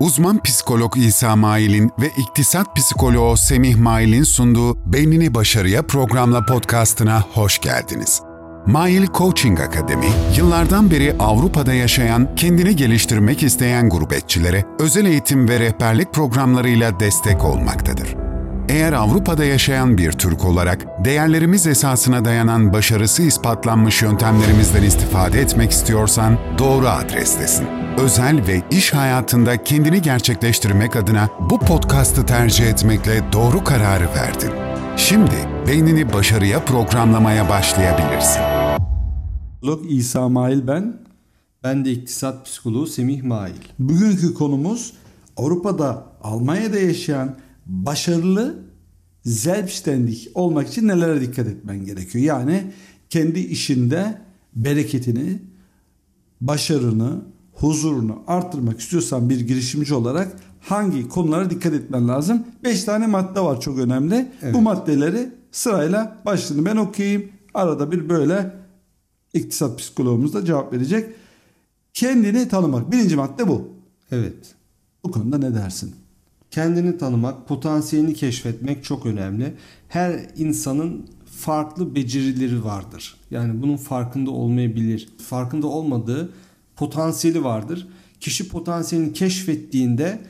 Uzman psikolog İsa Mail'in ve iktisat psikoloğu Semih Mail'in sunduğu Beynini Başarıya programla podcastına hoş geldiniz. Mail Coaching Akademi, yıllardan beri Avrupa'da yaşayan, kendini geliştirmek isteyen gurbetçilere özel eğitim ve rehberlik programlarıyla destek olmaktadır. Eğer Avrupa'da yaşayan bir Türk olarak değerlerimiz esasına dayanan başarısı ispatlanmış yöntemlerimizden istifade etmek istiyorsan doğru adrestesin. Özel ve iş hayatında kendini gerçekleştirmek adına bu podcast'ı tercih etmekle doğru kararı verdin. Şimdi beynini başarıya programlamaya başlayabilirsin. Psikolog İsa Mail ben. Ben de iktisat psikoloğu Semih Mail. Bugünkü konumuz Avrupa'da, Almanya'da yaşayan başarılı selbstständig olmak için nelere dikkat etmen gerekiyor? Yani kendi işinde bereketini, başarını, huzurunu arttırmak istiyorsan bir girişimci olarak hangi konulara dikkat etmen lazım? 5 tane madde var çok önemli. Evet. Bu maddeleri sırayla başlığını ben okuyayım. Arada bir böyle iktisat psikoloğumuz da cevap verecek. Kendini tanımak. Birinci madde bu. Evet. Bu konuda ne dersin? Kendini tanımak, potansiyelini keşfetmek çok önemli. Her insanın farklı becerileri vardır. Yani bunun farkında olmayabilir. Farkında olmadığı potansiyeli vardır. Kişi potansiyelini keşfettiğinde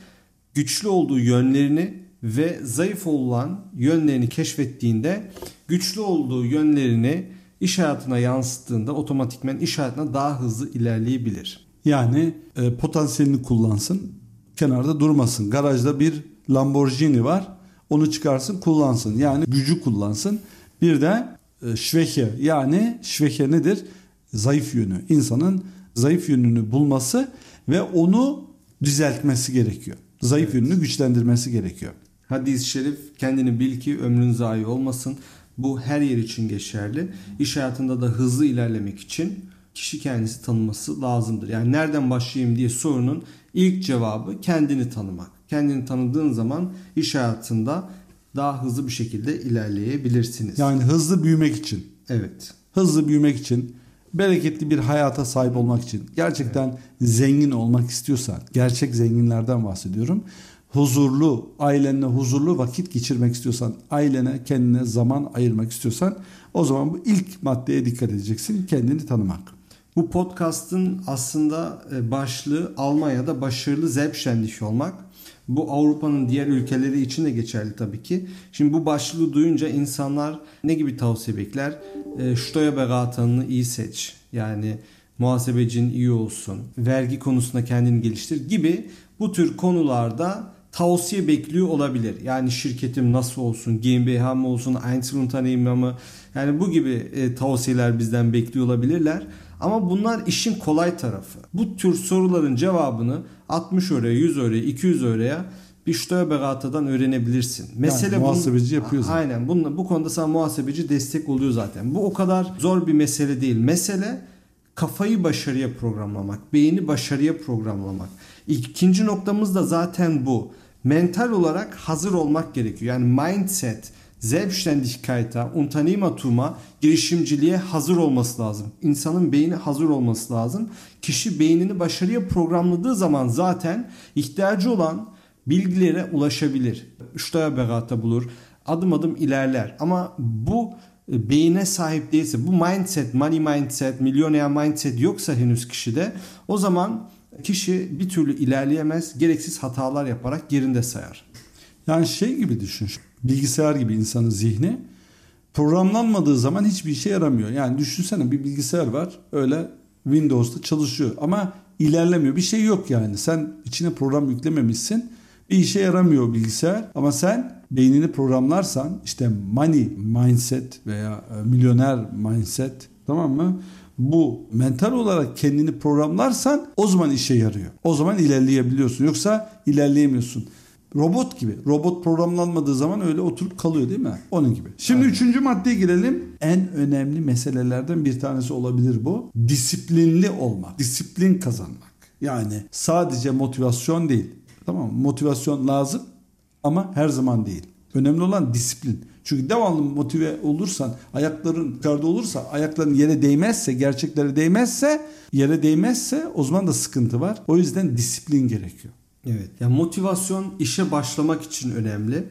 güçlü olduğu yönlerini ve zayıf olan yönlerini keşfettiğinde güçlü olduğu yönlerini iş hayatına yansıttığında otomatikmen iş hayatına daha hızlı ilerleyebilir. Yani e, potansiyelini kullansın, kenarda durmasın. Garajda bir Lamborghini var, onu çıkarsın kullansın. Yani gücü kullansın. Bir de e, şveche yani şveche nedir? Zayıf yönü. İnsanın zayıf yönünü bulması ve onu düzeltmesi gerekiyor. Zayıf yönünü güçlendirmesi gerekiyor. Hadis-i şerif kendini bil ki ömrün zayi olmasın. Bu her yer için geçerli. İş hayatında da hızlı ilerlemek için kişi kendisi tanıması lazımdır. Yani nereden başlayayım diye sorunun ilk cevabı kendini tanımak. Kendini tanıdığın zaman iş hayatında daha hızlı bir şekilde ilerleyebilirsiniz. Yani hızlı büyümek için, Evet. hızlı büyümek için, bereketli bir hayata sahip olmak için, gerçekten zengin olmak istiyorsan, gerçek zenginlerden bahsediyorum. Huzurlu, ailenle huzurlu vakit geçirmek istiyorsan, ailene, kendine zaman ayırmak istiyorsan o zaman bu ilk maddeye dikkat edeceksin. Kendini tanımak. Bu podcast'ın aslında e, başlığı Almanya'da başarılı selbstständig olmak. Bu Avrupa'nın diğer ülkeleri için de geçerli tabii ki. Şimdi bu başlığı duyunca insanlar ne gibi tavsiye bekler? E, Steuerberater'ını iyi seç. Yani muhasebecin iyi olsun. Vergi konusunda kendini geliştir gibi bu tür konularda tavsiye bekliyor olabilir. Yani şirketim nasıl olsun, GmbH mı olsun, Einzelunternehmer mı? Yani bu gibi e, tavsiyeler bizden bekliyor olabilirler. Ama bunlar işin kolay tarafı. Bu tür soruların cevabını 60 euroya, 100 euroya, 200 euroya bir Steuerberater'dan öğrenebilirsin. Mesele bunun- muhasebeci yapıyor zaten. Aynen. Bunun, bu konuda sana muhasebeci destek oluyor zaten. Bu o kadar zor bir mesele değil. Mesele kafayı başarıya programlamak, beyni başarıya programlamak. İkinci noktamız da zaten bu. Mental olarak hazır olmak gerekiyor. Yani mindset, Selbstständigkeit'e, Unternehmertum'a, girişimciliğe hazır olması lazım. İnsanın beyni hazır olması lazım. Kişi beynini başarıya programladığı zaman zaten ihtiyacı olan bilgilere ulaşabilir. Steuerberater bulur. Adım adım ilerler. Ama bu e, beyine sahip değilse, bu mindset, money mindset, milyoner mindset yoksa henüz kişide o zaman kişi bir türlü ilerleyemez. Gereksiz hatalar yaparak yerinde sayar. Yani şey gibi düşün. Bilgisayar gibi insanın zihni programlanmadığı zaman hiçbir işe yaramıyor. Yani düşünsene bir bilgisayar var öyle Windows'ta çalışıyor ama ilerlemiyor. Bir şey yok yani. Sen içine program yüklememişsin. Bir işe yaramıyor bilgisayar ama sen beynini programlarsan işte money mindset veya e, milyoner mindset tamam mı? Bu mental olarak kendini programlarsan o zaman işe yarıyor. O zaman ilerleyebiliyorsun. Yoksa ilerleyemiyorsun. Robot gibi. Robot programlanmadığı zaman öyle oturup kalıyor değil mi? Onun gibi. Şimdi üçüncü maddeye girelim. En önemli meselelerden bir tanesi olabilir bu. Disiplinli olmak. Disiplin kazanmak. Yani sadece motivasyon değil. Tamam mı? Motivasyon lazım ama her zaman değil. Önemli olan disiplin. Çünkü devamlı motive olursan, ayakların yukarıda olursa, ayakların yere değmezse, gerçeklere değmezse, yere değmezse o zaman da sıkıntı var. O yüzden disiplin gerekiyor. Evet. Yani motivasyon işe başlamak için önemli.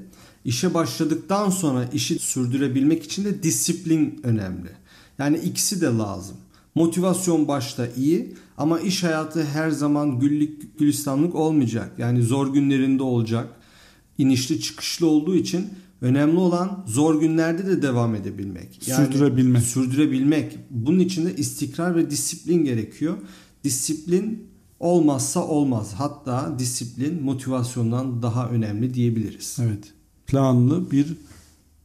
İşe başladıktan sonra işi sürdürebilmek için de disiplin önemli. Yani ikisi de lazım. Motivasyon başta iyi ama iş hayatı her zaman güllük gülistanlık olmayacak. Yani zor günlerinde olacak. İnişli çıkışlı olduğu için önemli olan zor günlerde de devam edebilmek. Yani sürdürebilmek. Sürdürebilmek. Bunun için de istikrar ve disiplin gerekiyor. Disiplin olmazsa olmaz. Hatta disiplin motivasyondan daha önemli diyebiliriz. Evet. Planlı bir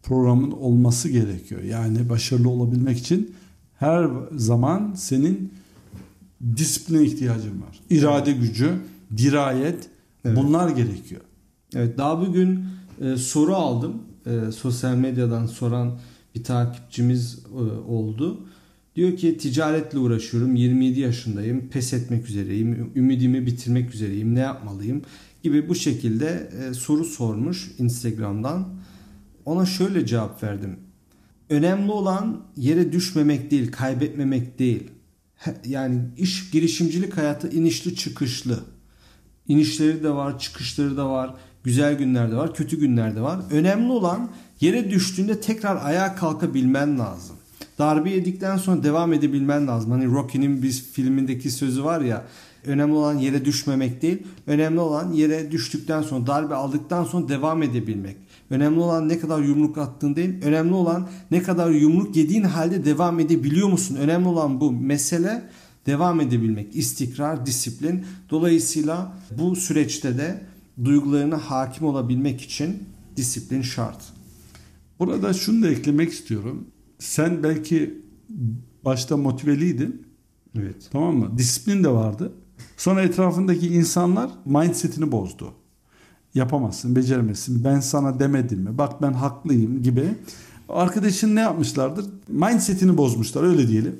programın olması gerekiyor. Yani başarılı olabilmek için her zaman senin disipline ihtiyacın var. İrade gücü, dirayet evet. bunlar gerekiyor. Evet daha bugün e, soru aldım. E, sosyal medyadan soran bir takipçimiz e, oldu. Diyor ki ticaretle uğraşıyorum. 27 yaşındayım. Pes etmek üzereyim. Ümidimi bitirmek üzereyim. Ne yapmalıyım? Gibi bu şekilde e, soru sormuş Instagram'dan. Ona şöyle cevap verdim. Önemli olan yere düşmemek değil, kaybetmemek değil. Yani iş girişimcilik hayatı inişli çıkışlı. İnişleri de var, çıkışları da var. Güzel günler de var, kötü günler de var. Önemli olan yere düştüğünde tekrar ayağa kalkabilmen lazım. Darbe yedikten sonra devam edebilmen lazım. Hani Rocky'nin bir filmindeki sözü var ya önemli olan yere düşmemek değil. Önemli olan yere düştükten sonra darbe aldıktan sonra devam edebilmek. Önemli olan ne kadar yumruk attığın değil. Önemli olan ne kadar yumruk yediğin halde devam edebiliyor musun? Önemli olan bu. Mesele devam edebilmek. istikrar, disiplin. Dolayısıyla bu süreçte de duygularına hakim olabilmek için disiplin şart. Burada şunu da eklemek istiyorum. Sen belki başta motiveliydin. Evet. Tamam mı? Disiplin de vardı. Sonra etrafındaki insanlar mindsetini bozdu. Yapamazsın, beceremezsin. Ben sana demedim mi? Bak ben haklıyım gibi. Arkadaşın ne yapmışlardır? Mindsetini bozmuşlar öyle diyelim.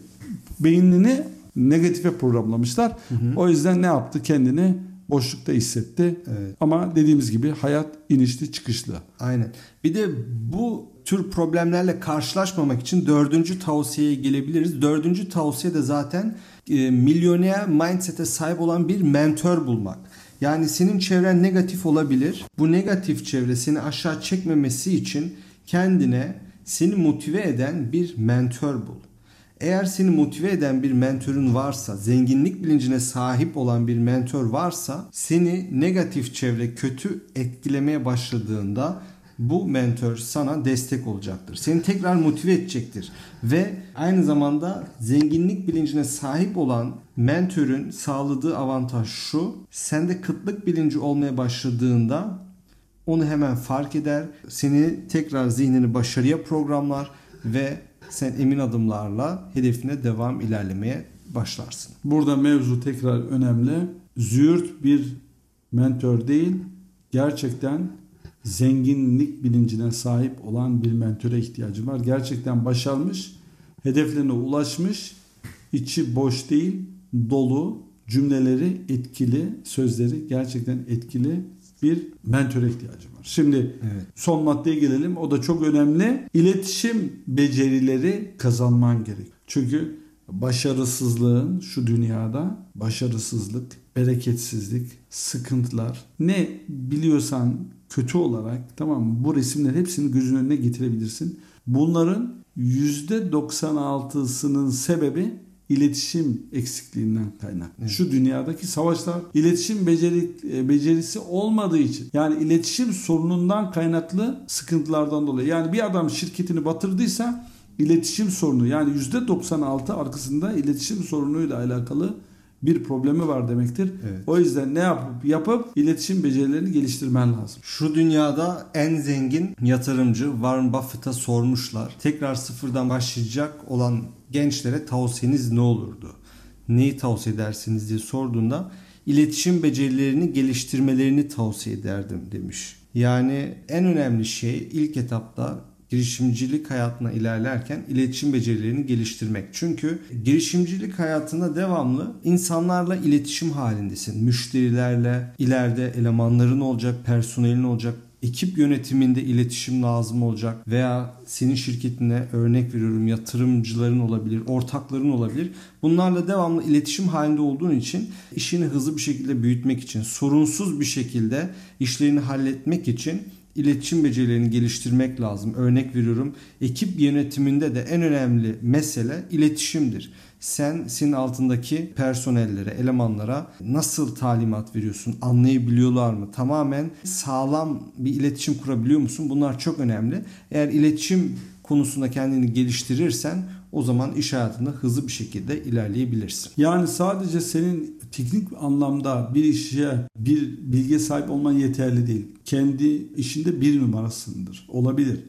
Beynini negatife programlamışlar. Hı hı. O yüzden ne yaptı? Kendini boşlukta hissetti. Evet. Ama dediğimiz gibi hayat inişli çıkışlı. Aynen. Bir de bu tür problemlerle karşılaşmamak için dördüncü tavsiyeye gelebiliriz. Dördüncü tavsiye de zaten e, milyoner mindset'e sahip olan bir mentor bulmak. Yani senin çevren negatif olabilir. Bu negatif çevre seni aşağı çekmemesi için kendine seni motive eden bir mentor bul. Eğer seni motive eden bir mentörün varsa, zenginlik bilincine sahip olan bir mentor varsa seni negatif çevre kötü etkilemeye başladığında bu mentor sana destek olacaktır. Seni tekrar motive edecektir. Ve aynı zamanda zenginlik bilincine sahip olan mentörün sağladığı avantaj şu. Sende kıtlık bilinci olmaya başladığında onu hemen fark eder. Seni tekrar zihnini başarıya programlar ve sen emin adımlarla hedefine devam ilerlemeye başlarsın. Burada mevzu tekrar önemli. Züğürt bir mentor değil, gerçekten zenginlik bilincine sahip olan bir mentöre ihtiyacım var. Gerçekten başarmış, hedeflerine ulaşmış, içi boş değil, dolu, cümleleri etkili, sözleri gerçekten etkili bir mentöre ihtiyacım var. Şimdi evet. son maddeye gelelim. O da çok önemli. İletişim becerileri kazanman gerek. Çünkü başarısızlığın şu dünyada başarısızlık, bereketsizlik, sıkıntılar ne biliyorsan kötü olarak tamam mı? Bu resimler hepsini gözün önüne getirebilirsin. Bunların %96'sının sebebi iletişim eksikliğinden kaynaklı. Evet. Şu dünyadaki savaşlar iletişim beceri, e, becerisi olmadığı için yani iletişim sorunundan kaynaklı sıkıntılardan dolayı. Yani bir adam şirketini batırdıysa iletişim sorunu yani %96 arkasında iletişim sorunuyla alakalı bir problemi var demektir. Evet. O yüzden ne yapıp yapıp iletişim becerilerini geliştirmen lazım. Şu dünyada en zengin yatırımcı Warren Buffett'a sormuşlar. Tekrar sıfırdan başlayacak olan gençlere tavsiyeniz ne olurdu? Neyi tavsiye edersiniz diye sorduğunda iletişim becerilerini geliştirmelerini tavsiye ederdim demiş. Yani en önemli şey ilk etapta girişimcilik hayatına ilerlerken iletişim becerilerini geliştirmek. Çünkü girişimcilik hayatında devamlı insanlarla iletişim halindesin. Müşterilerle, ileride elemanların olacak, personelin olacak, ekip yönetiminde iletişim lazım olacak veya senin şirketine örnek veriyorum yatırımcıların olabilir, ortakların olabilir. Bunlarla devamlı iletişim halinde olduğun için işini hızlı bir şekilde büyütmek için, sorunsuz bir şekilde işlerini halletmek için iletişim becerilerini geliştirmek lazım. Örnek veriyorum ekip yönetiminde de en önemli mesele iletişimdir. Sen senin altındaki personellere, elemanlara nasıl talimat veriyorsun? Anlayabiliyorlar mı? Tamamen sağlam bir iletişim kurabiliyor musun? Bunlar çok önemli. Eğer iletişim konusunda kendini geliştirirsen o zaman iş hayatında hızlı bir şekilde ilerleyebilirsin. Yani sadece senin teknik anlamda bir işe bir bilgi sahip olman yeterli değil. Kendi işinde bir numarasındır. Olabilir.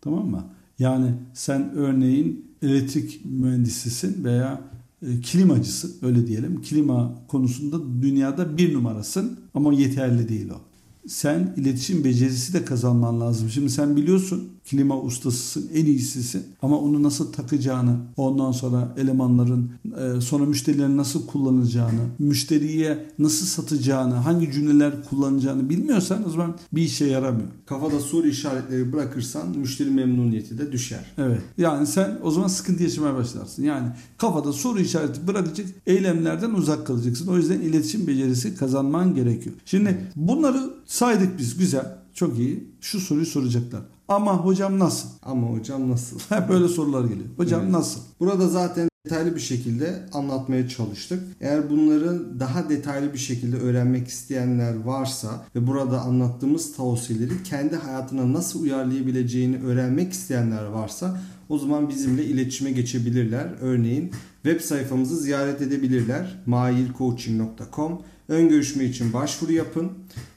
Tamam mı? Yani sen örneğin elektrik mühendisisin veya e, klimacısın öyle diyelim. Klima konusunda dünyada bir numarasın ama yeterli değil o. Sen iletişim becerisi de kazanman lazım. Şimdi sen biliyorsun klima ustasısın, en iyisisin. Ama onu nasıl takacağını, ondan sonra elemanların, e, sonra müşterilerin nasıl kullanacağını, müşteriye nasıl satacağını, hangi cümleler kullanacağını bilmiyorsan o zaman bir işe yaramıyor. Kafada soru işaretleri bırakırsan müşteri memnuniyeti de düşer. Evet. Yani sen o zaman sıkıntı yaşamaya başlarsın. Yani kafada soru işareti bırakacak eylemlerden uzak kalacaksın. O yüzden iletişim becerisi kazanman gerekiyor. Şimdi bunları saydık biz güzel. Çok iyi. Şu soruyu soracaklar. Ama hocam nasıl? Ama hocam nasıl? Böyle sorular geliyor. Hocam evet. nasıl? Burada zaten detaylı bir şekilde anlatmaya çalıştık. Eğer bunları daha detaylı bir şekilde öğrenmek isteyenler varsa ve burada anlattığımız tavsiyeleri kendi hayatına nasıl uyarlayabileceğini öğrenmek isteyenler varsa o zaman bizimle iletişime geçebilirler. Örneğin web sayfamızı ziyaret edebilirler. mailcoaching.com Ön görüşme için başvuru yapın.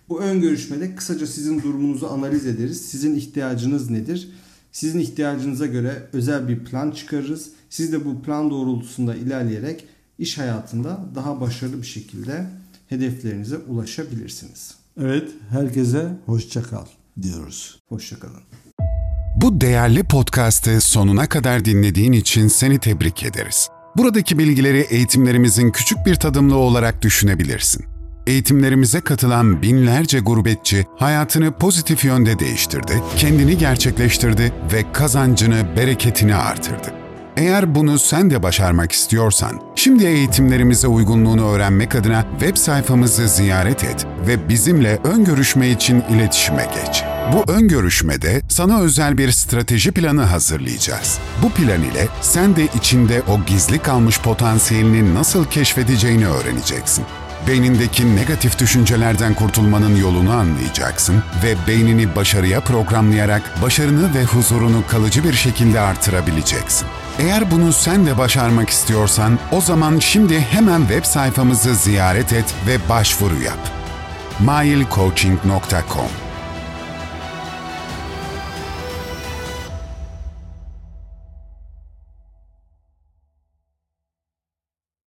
Bu ön görüşmede kısaca sizin durumunuzu analiz ederiz. Sizin ihtiyacınız nedir? Sizin ihtiyacınıza göre özel bir plan çıkarırız. Siz de bu plan doğrultusunda ilerleyerek iş hayatında daha başarılı bir şekilde hedeflerinize ulaşabilirsiniz. Evet, herkese hoşça kal diyoruz. Hoşça kalın. Bu değerli podcast'ı sonuna kadar dinlediğin için seni tebrik ederiz. Buradaki bilgileri eğitimlerimizin küçük bir tadımlığı olarak düşünebilirsin. Eğitimlerimize katılan binlerce gurbetçi hayatını pozitif yönde değiştirdi, kendini gerçekleştirdi ve kazancını, bereketini artırdı. Eğer bunu sen de başarmak istiyorsan, şimdi eğitimlerimize uygunluğunu öğrenmek adına web sayfamızı ziyaret et ve bizimle ön görüşme için iletişime geç. Bu ön görüşmede sana özel bir strateji planı hazırlayacağız. Bu plan ile sen de içinde o gizli kalmış potansiyelini nasıl keşfedeceğini öğreneceksin. Beynindeki negatif düşüncelerden kurtulmanın yolunu anlayacaksın ve beynini başarıya programlayarak başarını ve huzurunu kalıcı bir şekilde artırabileceksin. Eğer bunu sen de başarmak istiyorsan o zaman şimdi hemen web sayfamızı ziyaret et ve başvuru yap. mailcoaching.com